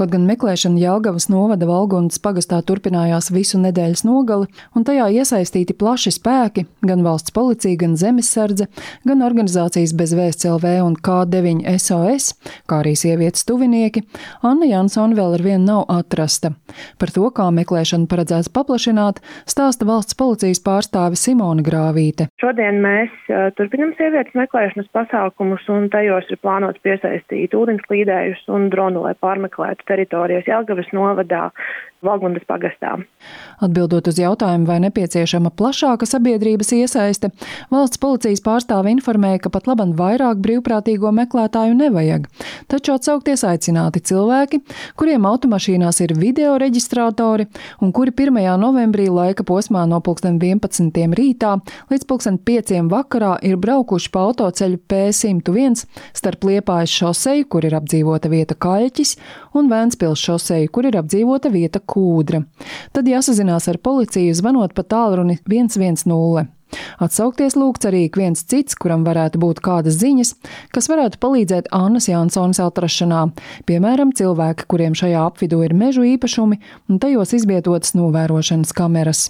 Kaut gan meklēšana Jelgavas novada Valgundas pagastā turpinājās visu nedēļas nogali, un tajā iesaistīti plaši spēki, gan valsts policija, gan zemesardze, gan organizācijas bezvēsts LV un K9 SOS, kā arī sievietes tuvinieki, Anna Jansona vēl ar vienu nav atrasta. Par to, kā meklēšanu paredzēts paplašināt, stāsta valsts policijas pārstāve Simona Grāvīte. Šodien mēs turpinam sievietes meklēšanas pasākumus, un tajos ir plānots piesaistīt ūdensklīdējus un dronu, lai pārmeklētu teritorijas Jelgavas novadā, Valgundas pagastā. Atbildot uz jautājumu, vai nepieciešama plašāka sabiedrības iesaiste, valsts policijas pārstāve informēja, ka pat labam vairāk brīvprātīgo meklētāju nevajag. Taču atsaukties aicināti cilvēki, kuriem automašīnās ir video reģistrātori un kuri 1. novembrī laika posmā no 11. rītā līdz 5. vakarā ir braukuši pa autoceļu P101 starp Liepājas šoseju, kur ir apdzīvota vieta Kaļķis, un Vēnspils šoseju, kur ir apdzīvota vieta kūdra. Tad jāsazinās ar policiju, zvanot pa tālruni 110. Atsaukties lūgts arī viens cits, kuram varētu būt kādas ziņas, kas varētu palīdzēt Annas Jansons atrašanā, piemēram, cilvēki, kuriem šajā apvidū ir mežu īpašumi un tajos izvietotas novērošanas kameras.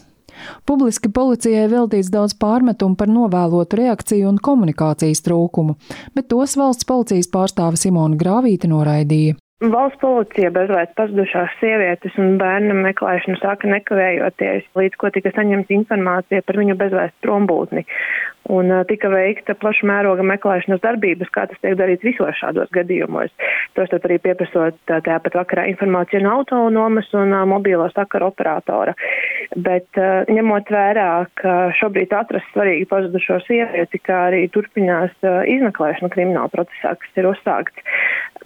Publiski policijai veltīts daudz pārmetumu par novēlotu reakciju un komunikācijas trūkumu, bet tos valsts policijas pārstāve Simona Grāvīte noraidīja. Valsts policija bezvēst pazudušās sievietes un bērnu meklēšanu sāka nekavējoties, līdz ko tika saņemta informācija par viņu bezvēst prombūtni. Un tika veikta plaša mēroga meklēšanas darbības, kā tas tiek darīts visos šādos gadījumos. Tostarp arī pieprasot tāpat vakarā informāciju no autonomas un mobīlo sakaru operatora. Bet uh, ņemot vērā, ka šobrīd atrast svarīgi pazudušo sievieti, kā arī turpinās uh, izmeklēšana krimināla procesā, kas ir uzsākts,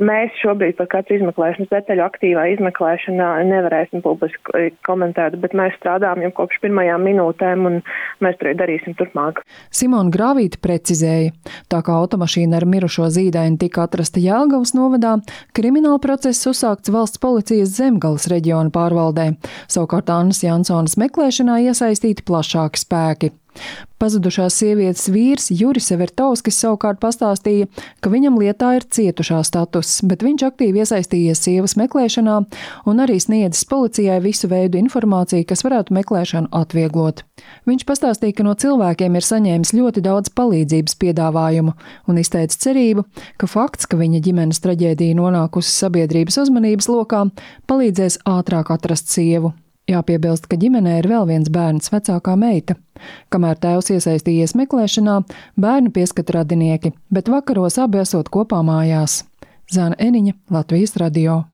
Mēs šobrīd par katru izmeklēšanas detaļu aktīvā izmeklēšanā nevarēsim publiski komentēt, bet mēs strādājam jau kopš pirmajām minūtēm un mēs to arī darīsim turpmāk. Simona Grāvīte precizēja, tā kā automašīna ar mirušo zīdaini tika atrasta Jēlgavas novadā, krimināla process uzsākts valsts policijas zemgales reģiona pārvaldē, savukārt Annas Jansonas meklēšanā iesaistīti plašāki spēki. Pazudušās sievietes vīrs Juris Evertovskis savukārt pastāstīja, ka viņam lietā ir cietušā status, bet viņš aktīvi iesaistījies sievas meklēšanā un arī sniedzis policijai visu veidu informāciju, kas varētu meklēšanu atvieglot. Viņš pastāstīja, ka no cilvēkiem ir saņēmis ļoti daudz palīdzības piedāvājumu un izteica cerību, ka fakts, ka viņa ģimenes traģēdija nonākusi sabiedrības uzmanības lokā, palīdzēs ātrāk atrast sievu. Jāpiebilst, ka ģimenē ir vēl viens bērns, vecākā meita. Kamēr tēvs iesaistījies meklēšanā, bērnu pieskata radinieki, bet vakaros abi esot kopā mājās. Zana Eniņa, Latvijas radio.